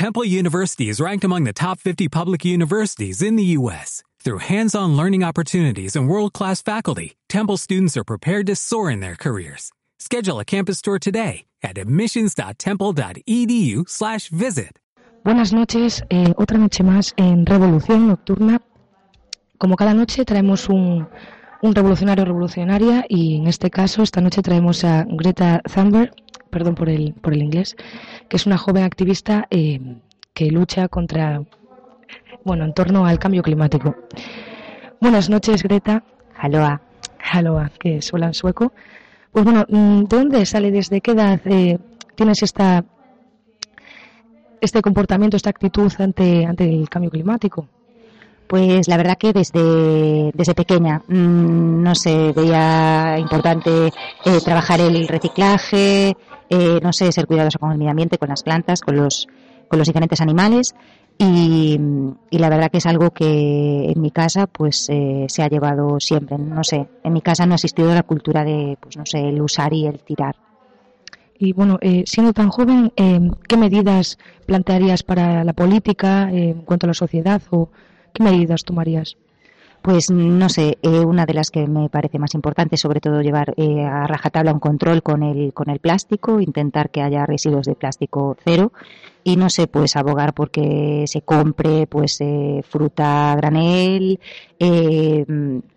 Temple University is ranked among the top 50 public universities in the U.S. Through hands-on learning opportunities and world-class faculty, Temple students are prepared to soar in their careers. Schedule a campus tour today at admissions.temple.edu/visit. Buenas noches, eh, otra noche más en Revolución Nocturna. Como cada noche traemos un, un revolucionario revolucionaria y en este caso esta noche traemos a Greta Thunberg, perdón por el, por el inglés, que es una joven activista eh, que lucha contra, bueno, en torno al cambio climático. Buenas noches, Greta. Aloha. Aloha, que suena en sueco. Pues bueno, mm, ¿de dónde sale, desde qué edad eh, tienes esta, este comportamiento, esta actitud ante, ante el cambio climático? Pues la verdad que desde, desde pequeña, mmm, no sé, veía importante eh, trabajar el reciclaje, eh, no sé, ser cuidadoso con el medio ambiente, con las plantas, con los, con los diferentes animales. Y, y la verdad que es algo que en mi casa pues eh, se ha llevado siempre. No sé, en mi casa no ha existido la cultura de, pues no sé, el usar y el tirar. Y bueno, eh, siendo tan joven, eh, ¿qué medidas plantearías para la política eh, en cuanto a la sociedad o qué medidas tomarías? Pues no sé, eh, una de las que me parece más importante, sobre todo llevar eh, a rajatabla un control con el, con el plástico, intentar que haya residuos de plástico cero y no sé, pues abogar porque se compre pues eh, fruta a granel, eh,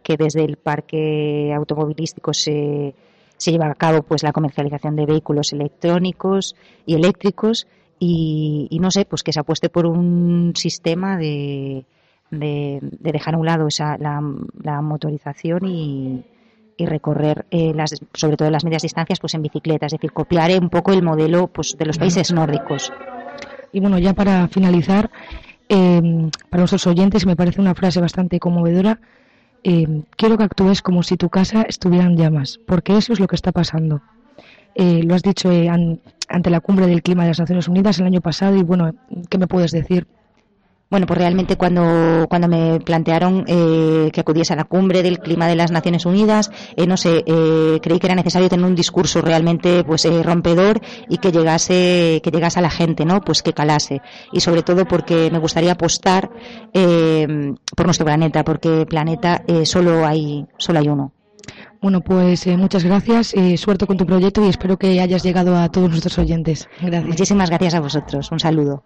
que desde el parque automovilístico se, se lleva a cabo pues la comercialización de vehículos electrónicos y eléctricos y, y no sé, pues que se apueste por un sistema de de, de dejar a un lado esa, la, la motorización y, y recorrer eh, las, sobre todo las medias distancias pues en bicicleta, es decir, copiar un poco el modelo pues de los países nórdicos. Y bueno, ya para finalizar, eh, para nuestros oyentes me parece una frase bastante conmovedora. Eh, quiero que actúes como si tu casa estuviera en llamas, porque eso es lo que está pasando. Eh, lo has dicho an, ante la cumbre del clima de las Naciones Unidas el año pasado y bueno, ¿qué me puedes decir? Bueno, pues realmente cuando, cuando me plantearon eh, que acudiese a la cumbre del clima de las Naciones Unidas, eh, no sé, eh, creí que era necesario tener un discurso realmente pues eh, rompedor y que llegase, que llegase a la gente, ¿no? Pues que calase. Y sobre todo porque me gustaría apostar eh, por nuestro planeta, porque planeta eh, solo hay, solo hay uno. Bueno, pues eh, muchas gracias, eh, suerte con tu proyecto y espero que hayas llegado a todos nuestros oyentes. Gracias. Muchísimas gracias a vosotros. Un saludo.